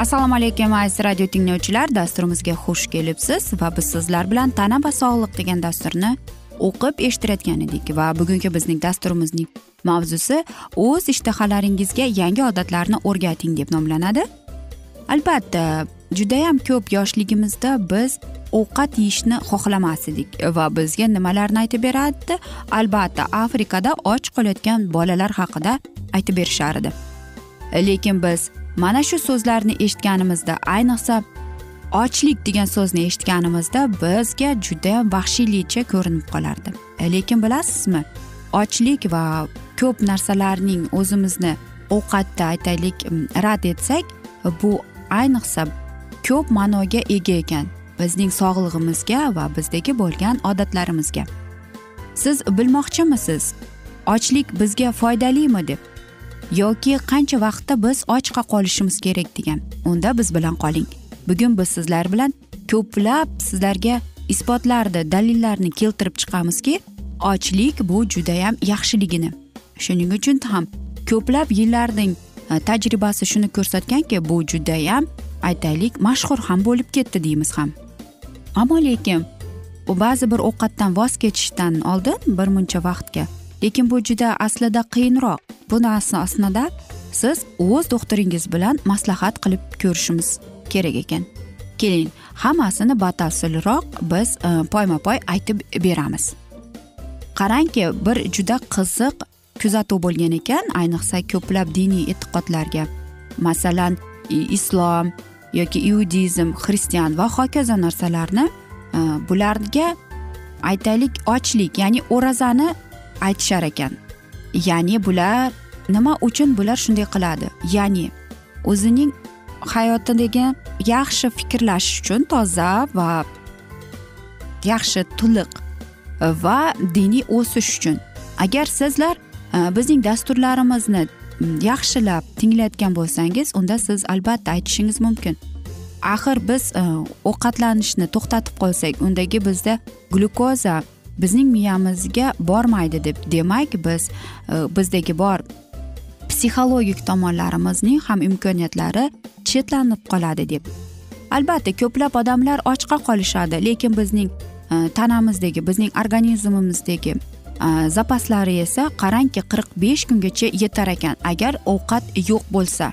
assalomu alaykum aziz radio tinglovchilar. Dasturimizga xush kelibsiz va biz sizlar bilan tana va sog'liq degan dasturni o'qib eshittirayotgan edik va bugungi bizning dasturimizning mavzusi o'z ishtahalaringizga yangi odatlarni o'rgating deb nomlanadi. Albatta judayam ko'p yoshligimizda biz ovqat yeyishni xohlamas edik va bizga nimalarni aytib berardi albatta afrikada och qolayotgan bolalar haqida aytib berishar edi lekin biz mana shu so'zlarni eshitganimizda ayniqsa ochlik degan so'zni eshitganimizda bizga juda vahshiylicha ko'rinib qolardi. E, lekin bilasizmi ochlik va ko'p narsalarning o'zimizni ovqatda aytaylik rad etsak bu ayniqsa ko'p ma'noga ega ekan bizning sog'lig'imizga va bizdagi bo'lgan odatlarimizga. Siz bilmoqchimisiz ochlik bizga foydalimi deb? Yoki qancha vaqtda biz ochqa qolishimiz kerak degan. Unda biz bilan qoling. Bugun biz sizlar bilan ko'plab sizlarga isbotlarni dalillarni keltirib chiqamizki ochlik bu judayam yaxshiligini. Shuning uchun ham ko'plab yillarning e, tajribasi shuni ko'rsatganki bu judayam aytaylik mashhur ham bo'lib ketdi deymiz ham. Ammo lekin u ba'zi bir ovqatdan voz kechishdan oldin bir muncha vaqtga lekin bu juda aslida qiyinroq. Buni asnosida siz o'z doktoringiz bilan maslahat qilib ko'rishimiz kerak ekan. Keling hammasini batafsilroq biz e, poyma poy aytib beramiz. Qarangki bir juda qiziq kuzatuv bo'lgan ekan ayniqsa ko'plab diniy e'tiqodlarga. Masalan islom yoki iudizm xristian va hokazo narsalarni e, bularga aytaylik ochlik ya'ni o'razani aytishar ekan. Ya'ni bular nima uchun bular shunday qiladi? Ya'ni o'zining hayotidagi yaxshi fikrlash uchun toza va yaxshi to'liq va diniy o'sish uchun. Agar sizlar e, bizning dasturlarimizni yaxshilab tinglayotgan bo'lsangiz unda siz albatta aytishingiz mumkin. Axir biz e, ovqatlanishni to'xtatib qolsak undagi bizda glyukoza bizning miyamizga bormaydi deb demak biz e, bizdagi bor psixologik tomonlarimizning ham imkoniyatlari chetlanib qoladi deb. Albatta ko'plab odamlar ochqa qolishadi lekin bizning e, tanamizdagi bizning organizmimizdagi e, zapaslari esa qarangki qirq besh kungacha yetar ekan agar ovqat yo'q bo'lsa.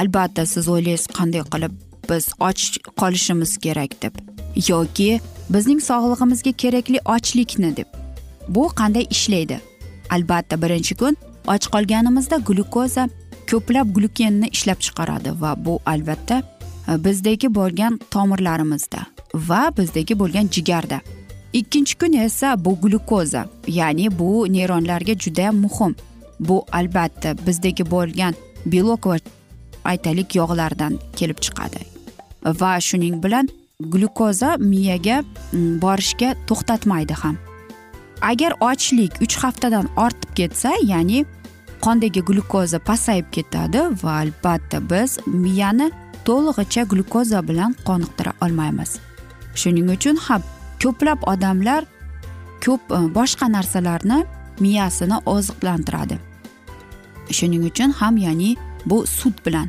Albatta siz o'ylaysiz qanday qilib biz och qolishimiz kerak deb. Yoki bizning sog'lig'imizga kerakli ochlikni deb. Bu qanday ishlaydi? Albatta birinchi kun och qolganimizda glyukoza ko'plab glyukenni ishlab chiqaradi va bu albatta e, bizdagi bo'lgan tomirlarimizda va bizdagi bo'lgan jigarda. Ikkinchi kun esa bu glyukoza ya'ni bu neyronlarga juda muhim. Bu albatta bizdagi bo'lgan belok va aytaylik yog'lardan kelib chiqadi. Va shuning bilan glyukoza miyaga mm, borishga to'xtatmaydi ham. Agar ochlik uch haftadan ortib ketsa ya'ni qondagi glyukoza pasayib ketadi va albatta biz miyani to'lig'icha glyukoza bilan qoniqtira olmaymiz. Shuning uchun ham ko'plab odamlar ko'p e, boshqa narsalarni miyasini oziqlantiradi. Shuning uchun ham ya'ni bu sut bilan.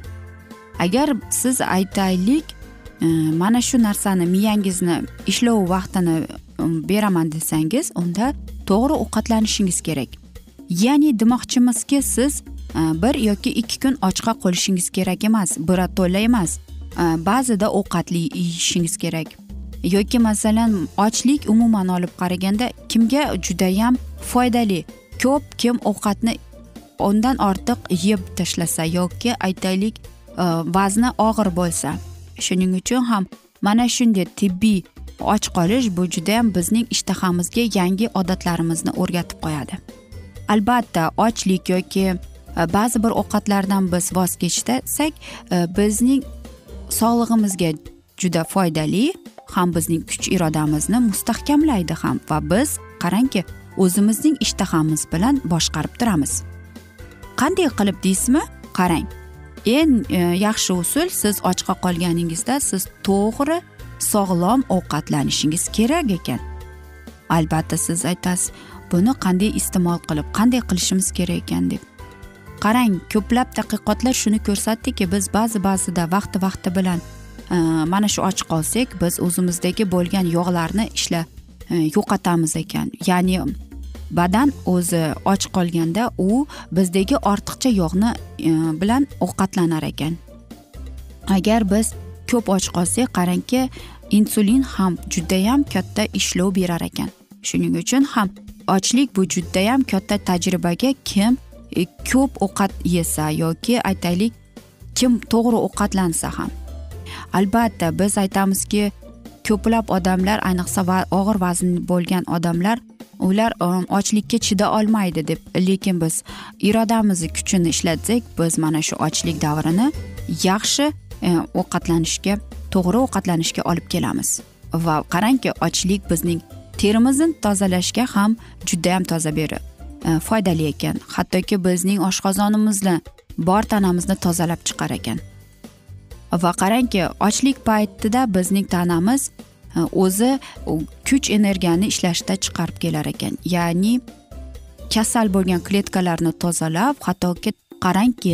Agar siz aytaylik e, Э, mana shu narsani miyangizni ishlov vaqtini um, beraman desangiz unda to'g'ri ovqatlanishingiz kerak. Ya'ni demoqchimizki siz e, bir yoki ikki kun ochqa qolishingiz kerak emas birato'la emas e, ba'zida ovqatli yeyishingiz kerak. Yoki masalan ochlik umuman olib qaraganda kimga judayam foydali ko'p kim ovqatni undan ortiq yeb tashlasa yoki aytaylik e, vazni og'ir bo'lsa. Shuning uchun ham mana shunday tibbiy och qolish bu judayam bizning ishtahamizga yangi odatlarimizni o'rgatib qo'yadi. Albatta ochlik yoki e, ba'zi bir ovqatlardan biz voz kechsak e, bizning sog'lig'imizga juda foydali ham bizning kuch irodamizni mustahkamlaydi ham va biz qarangki o'zimizning ishtahamiz bilan boshqarib turamiz. Qanday qilib deysizmi? Qarang. Eng e, yaxshi usul siz ochqa qolganingizda siz to'g'ri sog'lom ovqatlanishingiz kerak ekan. Albatta siz aytasiz buni qanday iste'mol qilib qanday qilishimiz kerak ekan deb. Qarang ko'plab tadqiqotlar shuni ko'rsatdiki biz ba'zi ba'zida vaqti vaqti bilan e, mana shu och qolsak biz o'zimizdagi bo'lgan yog'larni ishla e, yo'qotamiz ekan. Ya'ni badan o'zi och qolganda u bizdagi ortiqcha yog'ni e, bilan ovqatlanar ekan. Agar biz ko'p och qolsak qarangki insulin ham judayam katta ishlov berar ekan. Shuning uchun ham ochlik bu judayam katta tajribaga kim e, ko'p ovqat yesa yoki aytaylik kim to'g'ri ovqatlansa ham. Albatta biz aytamizki ko'plab odamlar ayniqsa va og'ir vazn bo'lgan odamlar ular ochlikka chida olmaydi deb lekin biz irodamizni kuchini ishlatsak biz mana shu ochlik davrini yaxshi e, ovqatlanishga to'g'ri ovqatlanishga olib kelamiz. Va qarangki ochlik bizning terimizni tozalashga ham judayam toza beri e, foydali ekan. Hattoki bizning oshqozonimizni bor tanamizni tozalab chiqar ekan. Va qarangki ochlik paytida bizning tanamiz o'zi kuch energiyani ishlashda chiqarib kelar ekan. Ya'ni kasal bo'lgan kletkalarni tozalab hattoki qarangki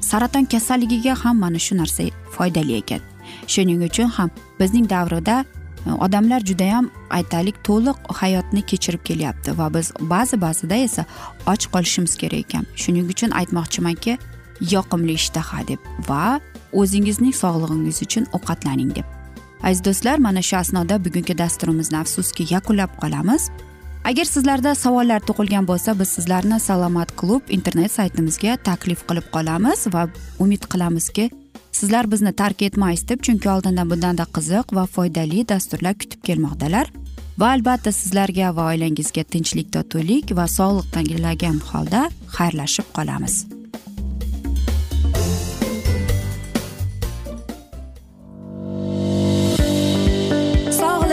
saraton kasalligiga ham mana shu narsa foydali ekan. Shuning uchun ham bizning davrda e, odamlar judayam aytaylik to'liq hayotni kechirib kelyapti va biz ba'zi ba'zida esa och qolishimiz kerak ekan. Shuning uchun aytmoqchimanki yoqimli ishtaha deb va o'zingizning sog'lig'ingiz uchun ovqatlaning deb. Aziz do'stlar mana shu asnoda bugungi dasturimizni afsuski yakunlab qolamiz. Agar sizlarda savollar tug'ilgan bo'lsa biz sizlarni salomat klub internet saytimizga taklif qilib qolamiz va umid qilamizki sizlar bizni tark etmaysiz deb chunki oldinda bundanda qiziq va foydali dasturlar kutib kelmoqdalar. Va albatta sizlarga va oilangizga tinchlik totuvlik va sog'liq tilagan holda xayrlashib qolamiz.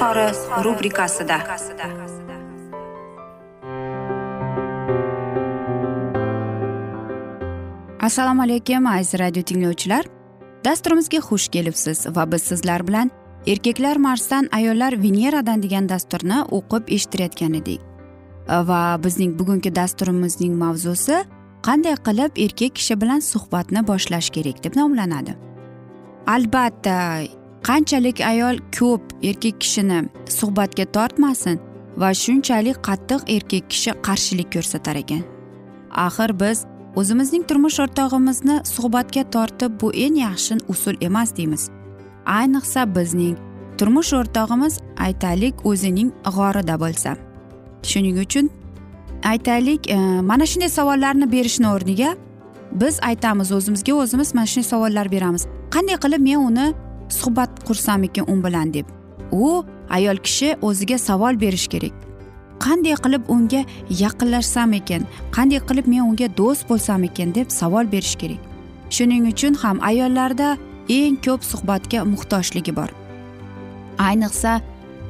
izhori rubrikasida. Assalomu alaykum aziz radio tinglovchilar. Dasturimizga xush kelibsiz va biz sizlar bilan erkaklar marsdan ayollar veneradan degan dasturni o'qib eshittirayotgan edik. Va bizning bugungi dasturimizning mavzusi qanday qilib erkak kishi bilan suhbatni boshlash kerak deb nomlanadi. Albatta qanchalik ayol ko'p erkak kishini suhbatga tortmasin va shunchalik qattiq erkak kishi qarshilik ko'rsatar ekan. Axir biz o'zimizning turmush o'rtog'imizni suhbatga tortib bu eng yaxshi usul emas deymiz. Ayniqsa bizning turmush o'rtog'imiz aytaylik o'zining g'orida bo'lsa. Shuning uchun aytaylik e, mana shunday savollarni berishni o'rniga biz aytamiz o'zimizga o'zimiz mana shunday savollar beramiz. Qanday qilib men uni suhbat qursam ekan u bilan deb. U ayol kishi o'ziga savol berish kerak. Qanday qilib unga yaqinlashsam ekan qanday qilib men unga do'st bo'lsam ekan deb savol berish kerak. Shuning uchun ham ayollarda eng ko'p suhbatga muhtojligi bor. Ayniqsa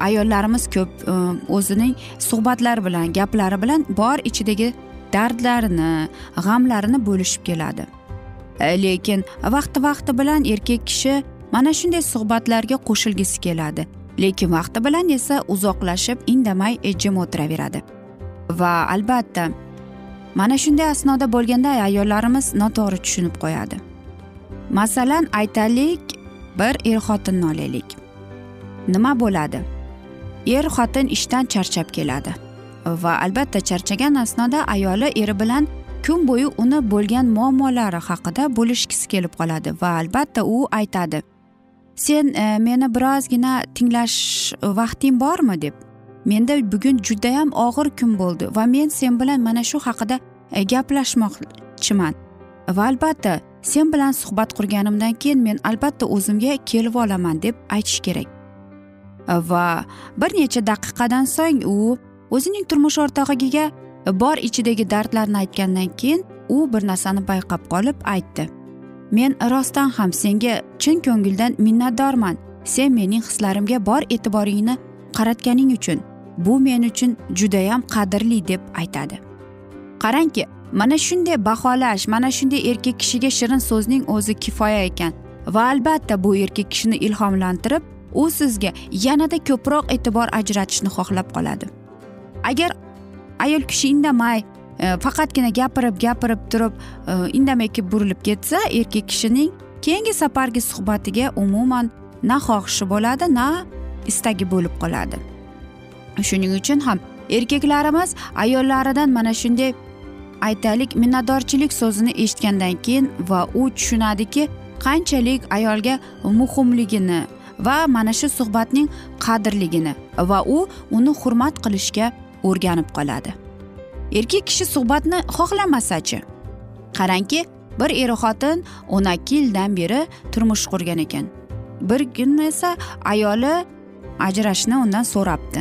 ayollarimiz ko'p e, o'zining suhbatlari bilan gaplari bilan bor ichidagi dardlarini g'amlarini bo'lishib keladi. E, lekin vaqti vaqti bilan erkak kishi mana shunday suhbatlarga qo'shilgisi keladi lekin vaqti bilan esa uzoqlashib indamay jim o'tiraveradi. Va albatta mana shunday asnoda bo'lganda ayollarimiz noto'g'ri tushunib qo'yadi. Masalan aytaylik bir er xotinni olaylik. Nima bo'ladi? Er xotin ishdan charchab keladi. Va albatta charchagan asnoda ayoli eri bilan kun bo'yi uni bo'lgan muammolari haqida bo'lishgisi kelib qoladi va albatta u aytadi. Sen e, meni birozgina tinglash vaqting bormi deb. Menda bugun judayam og'ir kun bo'ldi va men sen bilan mana shu haqida e, gaplashmoqchiman. Va albatta sen bilan suhbat qurganimdan keyin men albatta o'zimga kelib olaman deb aytish kerak. Va bir necha daqiqadan so'ng u o'zining turmush o'rtog'iga bor ichidagi dardlarni aytgandan keyin u bir narsani payqab qolib aytdi. Men rostdan ham senga chin ko'ngildan minnatdorman. Sen mening hislarimga bor e'tiboringni qaratganing uchun. Bu men uchun judayam qadrli deb aytadi. Qarangki mana shunday baholash mana shunday erkak kishiga shirin so'zning o'zi kifoya ekan va albatta bu erkak kishini ilhomlantirib u sizga yanada ko'proq e'tibor ajratishni xohlab qoladi. Agar ayol kishi indamay Э, faqatgina gapirib gapirib turib э, indamayki indamay burilib ketsa erkak kishining keyingi safargi suhbatiga umuman na xohishi bo'ladi na istagi bo'lib qoladi. Shuning uchun ham erkaklarimiz ayollaridan mana shunday aytaylik minnatdorchilik so'zini eshitgandan keyin va u tushunadiki qanchalik ayolga muhimligini va mana shu suhbatning qadrligini va u uni hurmat qilishga o'rganib qoladi. Erkak kishi suhbatni xohlamasachi? Qarangki bir er xotin o'n ikki yildan beri turmush qurgan ekan. Bir kun esa ayoli ajrashishni undan so'rabdi.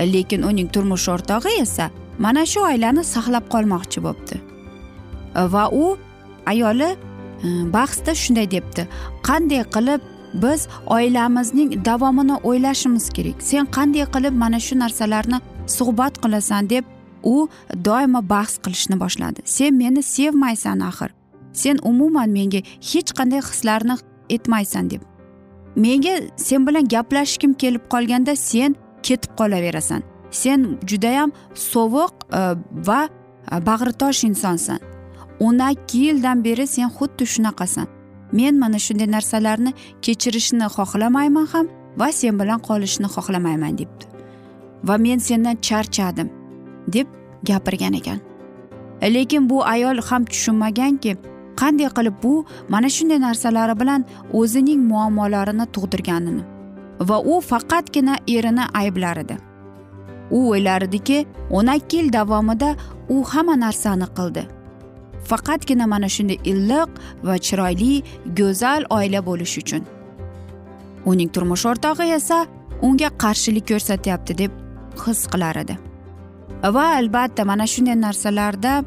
Lekin uning turmush o'rtog'i esa mana shu oilani saqlab qolmoqchi bo'libdi va u ayoli bahsda shunday debdi. Qanday qilib biz oilamizning davomini o'ylashimiz kerak? Sen qanday qilib mana shu narsalarni suhbat qilasan? deb u doimo bahs qilishni boshladi. Sen meni sevmaysan axir. Sen umuman menga hech qanday hislarni etmaysan deb. Menga sen bilan gaplashgim kelib qolganda sen ketib qolaverasan. Sen judayam sovuq e, va e, bag'ritosh insonsan. O'n ikki yildan beri sen xuddi shunaqasan. Men mana shunday narsalarni kechirishni xohlamayman ham va sen bilan qolishni xohlamayman debdi. Va men sendan charchadim. Deb gapirgan ekan. Lekin bu ayol ham tushunmaganki qanday qilib bu mana shunday narsalari bilan o'zining muammolarini tug'dirganini va u faqatgina erini ayblar edi u o'ylardiki o'n ikki yil davomida u hamma narsani qildi. Faqatgina mana shunday iliq va chiroyli go'zal oila bo'lish uchun. Uning turmush o'rtog'i esa unga qarshilik ko'rsatyapti deb his qilar edi. Va albatta mana shunday narsalarda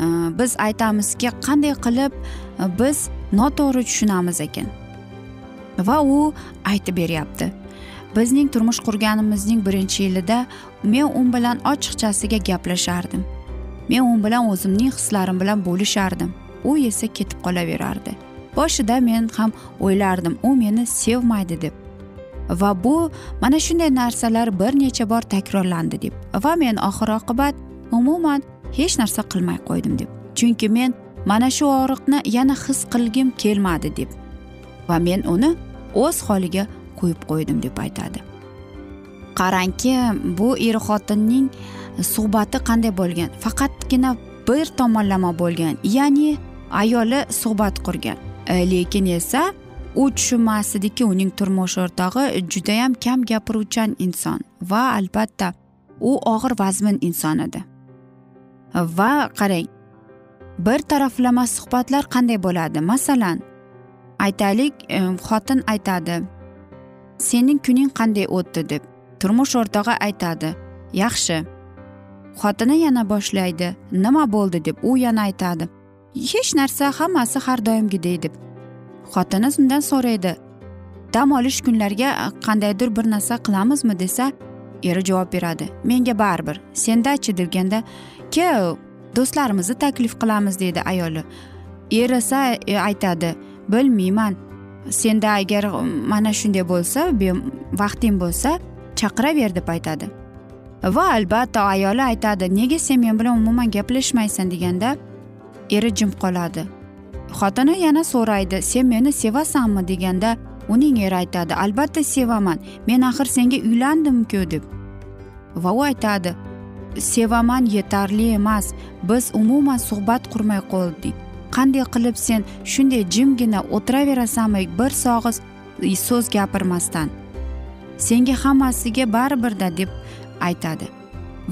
e, biz aytamizki qanday qilib e, biz noto'g'ri tushunamiz ekan. Va u aytib beryapti. Bizning turmush qurganimizning birinchi yilida men u bilan ochiqchasiga gaplashardim. Men u bilan o'zimning hislarim bilan bo'lishardim. U esa ketib qolaverardi. Boshida men ham o'ylardim u meni sevmaydi deb. Va bu mana shunday narsalar bir necha bor takrorlandi deb. Va men oxir oqibat umuman hech narsa qilmay qo'ydim deb. Chunki men mana shu og'riqni yana his qilgim kelmadi deb. Va men uni o'z holiga qo'yib qo'ydim deb aytadi. Qarangki bu er xotinning suhbati qanday bo'lgan? Faqatgina bir tomonlama bo'lgan ya'ni ayoli suhbat qurgan. E, lekin esa u tushunmas ediki uning turmush o'rtog'i judayam kam gapiruvchan inson va albatta u og'ir vazmin inson edi. Va qarang bir taraflama suhbatlar qanday bo'ladi? Masalan aytaylik e, xotin aytadi sening kuning qanday o'tdi? deb turmush o'rtog'i aytadi yaxshi xotini yana boshlaydi nima bo'ldi? deb u yana aytadi hech narsa hammasi har doimgidek deb xotini undan so'raydi. Dam olish kunlariga qandaydir bir narsa qilamizmi desa eri javob beradi. Menga baribir sendachi deganda ke do'stlarimizni taklif qilamiz deydi ayoli. Eri esa e, aytadi bilmayman senda agar mana shunday bo'lsa vaqting bo'lsa chaqiraver deb aytadi. Va albatta ayoli aytadi nega sen men bilan umuman gaplashmaysan deganda eri jim qoladi. Xotini yana so'raydi sen meni sevasanmi? deganda uning eri aytadi albatta sevaman. Men axir senga uylandimku deb. Va u aytadi sevaman yetarli emas. Biz umuman suhbat qurmay qoldik. Qanday qilib sen shunday jimgina o'tiraverasanmi? Bir sog'iz so'z gapirmasdan. Senga hammasiga baribirda deb aytadi.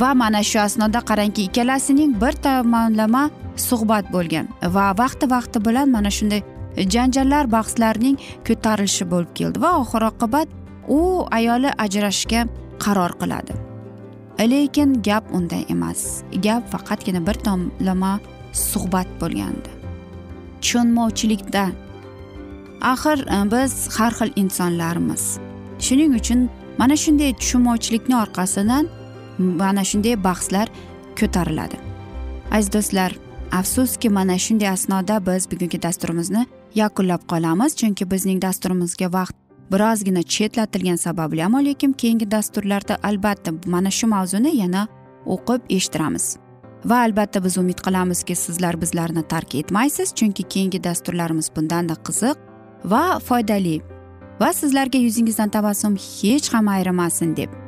Va mana shu asnoda qarangki ikkalasining bir tomonlama suhbat bo'lgan va vaqti vaqti bilan mana shunday janjallar bahslarning ko'tarilishi bo'lib keldi va oxir oqibat u ayoli ajrashishga qaror qiladi. Lekin gap unday emas gap faqatgina bir tomonlama suhbat bo'lgandi. Tushunmovchilikda. Axir e, biz har xil insonlarmiz. Shuning uchun mana shunday tushunmovchilikni orqasidan mana shunday bahslar ko'tariladi. Aziz do'stlar afsuski mana shunday asnoda biz bugungi dasturimizni yakunlab qolamiz chunki bizning dasturimizga vaqt birozgina chetlatilgani sababli ammo lekin keyingi dasturlarda albatta mana shu mavzuni yana o'qib eshittiramiz. Va albatta biz umid qilamizki sizlar bizlarni tark etmaysiz chunki keyingi dasturlarimiz bundanda qiziq va foydali. Va sizlarga yuzingizdan tabassum hech ham ayrimasin deb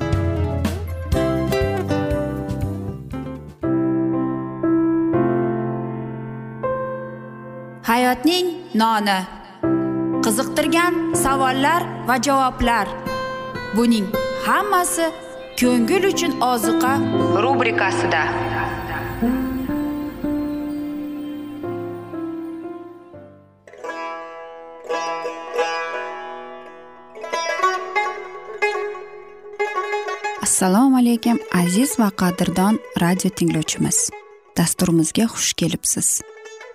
Hayotning noni. Qiziqtirgan savollar va javoblar. Buning hammasi ko'ngil uchun oziqa rubrikasida. Assalomu alaykum aziz va qadrdon radio tinglovchimiz. Dasturimizga xush kelibsiz.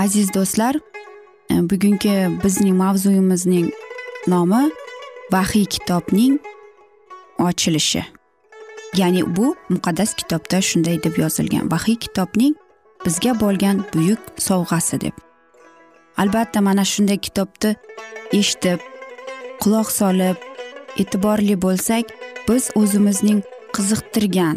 Aziz do'stlar e, bugungi bizning mavzuyimizning nomi vahiy kitobning ochilishi. Ya'ni bu muqaddas kitobda shunday deb yozilgan. Vahiy kitobning bizga bo'lgan buyuk sovg'asi deb. Albatta mana shunday kitobni eshitib quloq solib e'tiborli bo'lsak biz o'zimizning qiziqtirgan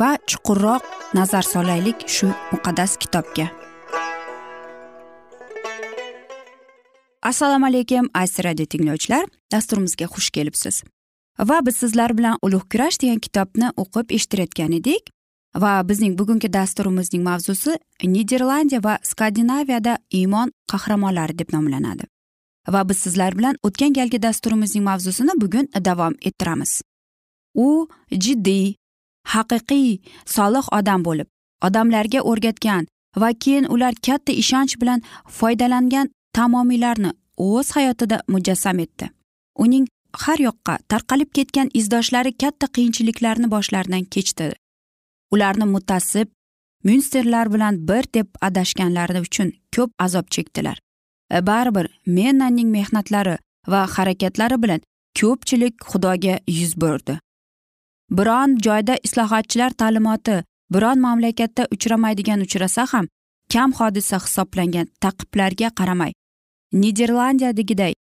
va chuqurroq nazar solaylik shu muqaddas kitobga. Assalomu alaykum aziz radio tinglovchilar. Dasturimizga xush kelibsiz. Va biz sizlar bilan ulug' kurash degan kitobni o'qib eshittirayotgan edik. Va bizning bugungi dasturimizning mavzusi niderlandiya va skandinaviyada iymon qahramonlari deb nomlanadi. Va biz sizlar bilan o'tgan galgi dasturimizning mavzusini bugun davom ettiramiz. U jiddiy haqiqiy solih odam bo'lib odamlarga o'rgatgan va keyin ular katta ishonch bilan foydalangan tamomiylarni o'z hayotida mujassam etdi. Uning har yoqqa tarqalib ketgan izdoshlari katta qiyinchiliklarni boshlaridan kechdi. Ularni mutassib myunsterlar bilan bir deb adashganlari uchun ko'p azob chekdilar. E, baribir mennaning mehnatlari va harakatlari bilan ko'pchilik xudoga yuz burdi. Biron joyda islohotchilar ta'limoti biron mamlakatda uchramaydigan uchrasa ham kam hodisa hisoblangan taqiblarga qaramay niderlandiyadagiday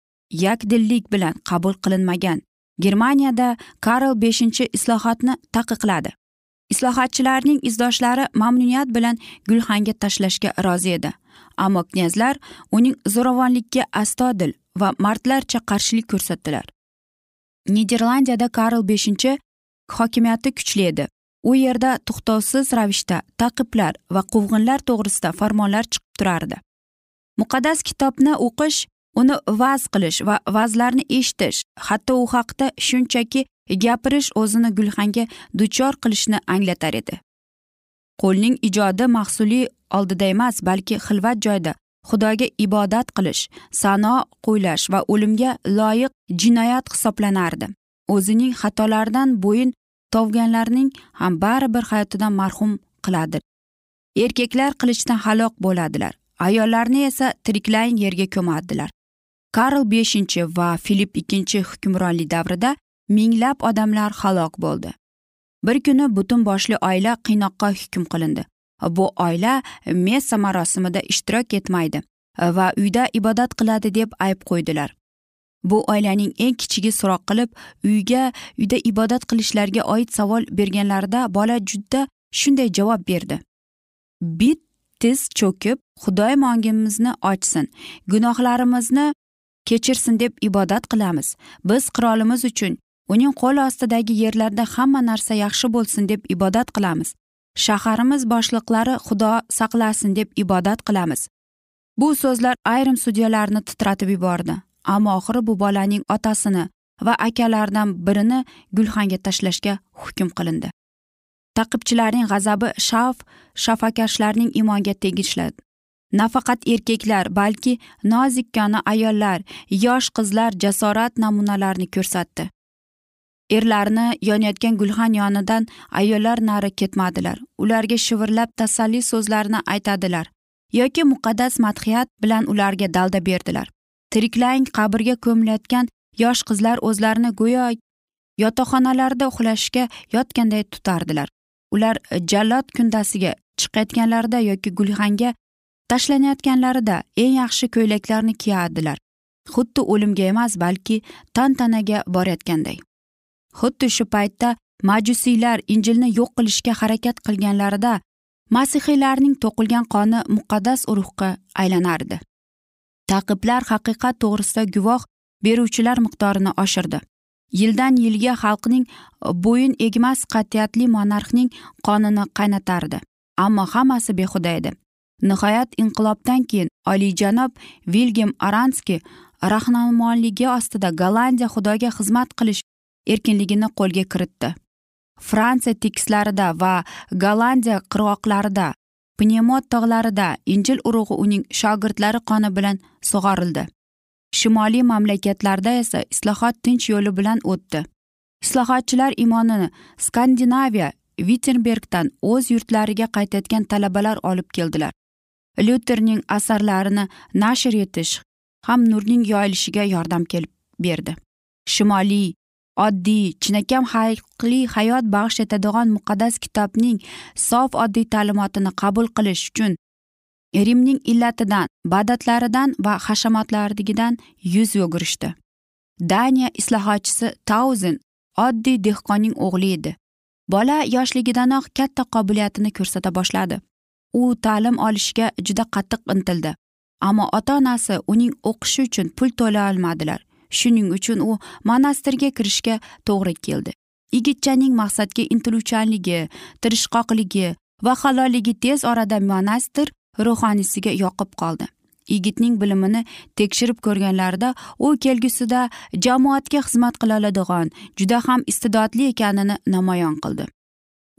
yakdillik bilan qabul qilinmagan germaniyada karl beshinchi islohotni taqiqladi. Islohotchilarning izdoshlari mamnuniyat bilan gulxanga tashlashga rozi edi ammo knyazlar uning zo'ravonlikka astodil va mardlarcha qarshilik ko'rsatdilar. Niderlandiyada karl beshinchi hokimiyati kuchli edi. U yerda to'xtovsiz ravishda taqiblar va quvg'inlar to'g'risida farmonlar chiqib turardi. Muqaddas kitobni o'qish uni vaz qilish va vazlarni eshitish hatto u haqda shunchaki gapirish o'zini gulxanga duchor qilishni anglatar edi. Qo'lning ijodi mahsuli oldida emas balki xilvat joyda xudoga ibodat qilish sano qo'ylash va o'limga loyiq jinoyat hisoblanardi. O'zining xatolaridan bo'yin tovganlarning ham baribir hayotidan marhum qiladi erkaklar qilichdan halok bo'ladilar. Ayollarni esa tiriklayin yerga ko'madilar karl beshinchi va filipp ikkinchi hukmronlik davrida minglab odamlar halok bo'ldi. Bir kuni butun boshli oila qiynoqqa hukm qilindi. Bu oila messa marosimida ishtirok etmaydi va uyda ibodat qiladi deb ayb qo'ydilar. Bu oilaning eng kichigi so'roq qilib uyga uyda ibodat qilishlariga oid savol berganlarida bola juda shunday javob berdi. Bit tiz cho'kib xudoyim ongimizni ochsin gunohlarimizni kechirsin deb ibodat qilamiz. Biz qirolimiz uchun uning qo'l ostidagi yerlarda hamma narsa yaxshi bo'lsin deb ibodat qilamiz. Shaharimiz boshliqlari xudo saqlasin deb ibodat qilamiz. Bu so'zlar ayrim sudyalarni titratib yubordi. Ammo oxiri bu bolaning otasini va akalaridan birini gulxanga tashlashga hukm qilindi. Taqibchilarning g'azabi shaf shafakashlarning imonga tegishli. Nafaqat erkaklar balki nozikkona ayollar yosh qizlar jasorat namunalarini ko'rsatdi. Erlarni yonayotgan gulxan yonidan ayollar nari ketmadilar. Ularga shivirlab tasalli so'zlarini aytadilar yoki muqaddas madhiyat bilan ularga dalda berdilar. Tiriklang qabrga ko'milayotgan yosh qizlar o'zlarini go'yo yotoqxonalarida uxlashga yotganday tutardilar. Ular e, jallod kundasiga chiqayotganlarida yoki gulxanga tashlanayotganlarida eng yaxshi ko'ylaklarni kiyadilar xuddi o'limga emas balki tantanaga borayotganday. Xuddi shu paytda majusiylar injilni yo'q qilishga harakat qilganlarida masihiylarning to'qilgan qoni muqaddas urug'ga aylanardi. Taqiblar haqiqat to'g'risida guvoh beruvchilar miqdorini oshirdi. Yildan yilga xalqning bo'yin egmas qat'iyatli monarxning qonini qaynatardi. Ammo hammasi behuda edi. Nihoyat inqilobdan keyin oliyjanob vilgem aranski rahnamonligi ostida gollandiya xudoga xizmat qilish erkinligini qo'lga kiritdi. Fransiya tekislarida va gollandiya qirg'oqlarida pnemot tog'larida injil urug'i uning shogirdlari qoni bilan sug'orildi. Shimoliy mamlakatlarda esa islohot tinch yo'li bilan o'tdi. Islohotchilar imonini skandinaviya vitenbergdan o'z yurtlariga qaytayotgan talabalar olib keldilar. Lyuterning asarlarini nashr etish ham nurning yoyilishiga yordam kelib berdi. Shimoliy oddiy chinakam haqiqiy hayot bag'sh etadigan muqaddas kitobning sof oddiy ta'limotini qabul qilish uchun rimning illatidan badatlaridan va hashamotlarigidan yuz o'girishdi daniya islohotchisi tauzen oddiy dehqonning o'g'li edi. Bola yoshligidanoq katta qobiliyatini ko'rsata boshladi. U ta'lim olishga juda qattiq intildi ammo ota onasi uning o'qishi uchun pul to'la olmadilar. Shuning uchun u monastirga kirishga to'g'ri keldi. Yigitchaning maqsadga intiluvchanligi tirishqoqligi va halolligi tez orada monastir ruhoniysiga yoqib qoldi. Yigitning bilimini tekshirib ko'rganlarida u kelgusida jamoatga xizmat qila oladigan juda ham iste'dodli ekanini namoyon qildi.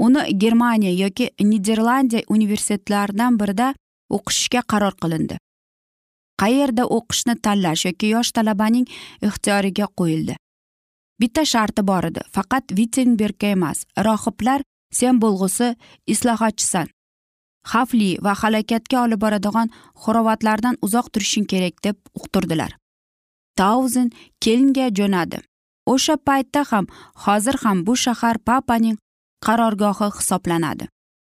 Uni germaniya yoki niderlandiya universitetlaridan birida o'qishga qaror qilindi. Qayerda o'qishni tanlash yoki yosh talabaning ixtiyoriga qo'yildi. Bitta sharti bor edi faqat vitsenbergga emas rohiblar sen bo'lg'usi islohotchisan. Xavfli va halokatga olib boradigan xurovatlardan uzoq turishing kerak deb uqtirdilar. Tauzen kelinga jo'nadi. O'sha paytda ham hozir ham bu shahar papaning qarorgohi hisoblanadi.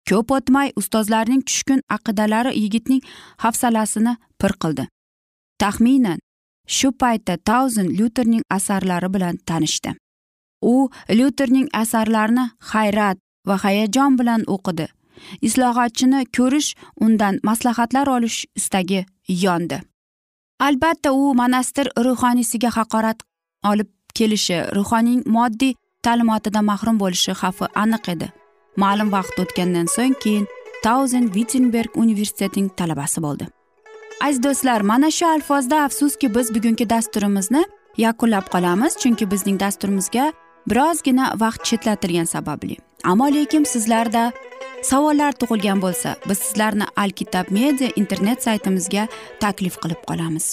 Ko'p o'tmay ustozlarning tushkun aqidalari yigitning hafsalasini pir qildi. Taxminan shu paytda tauzen lyuterning asarlari bilan tanishdi. U lyuterning asarlarini hayrat va hayajon bilan o'qidi. Islohotchini ko'rish undan maslahatlar olish istagi yondi. Albatta u monastir ruhoniysiga haqorat olib kelishi ruhoniyning moddiy ta'limotidan mahrum bo'lishi xavfi aniq edi. Ma'lum vaqt o'tgandan so'ng keyin tauzen vittenberg universitetining talabasi bo'ldi. Aziz do'stlar mana shu alfozda afsuski biz bugungi dasturimizni yakunlab qolamiz chunki bizning dasturimizga birozgina vaqt chetlatilgani sababli. Ammo lekin sizlarda savollar tug'ilgan bo'lsa biz sizlarni alkitab media internet saytimizga taklif qilib qolamiz.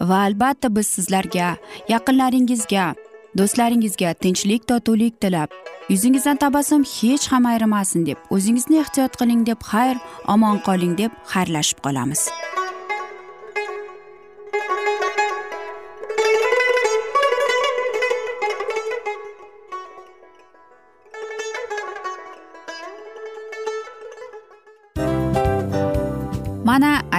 Va albatta biz sizlarga yaqinlaringizga do'stlaringizga tinchlik totuvlik tilab yuzingizdan tabassum hech ham ayrimasin deb o'zingizni ehtiyot qiling deb xayr omon qoling deb xayrlashib qolamiz.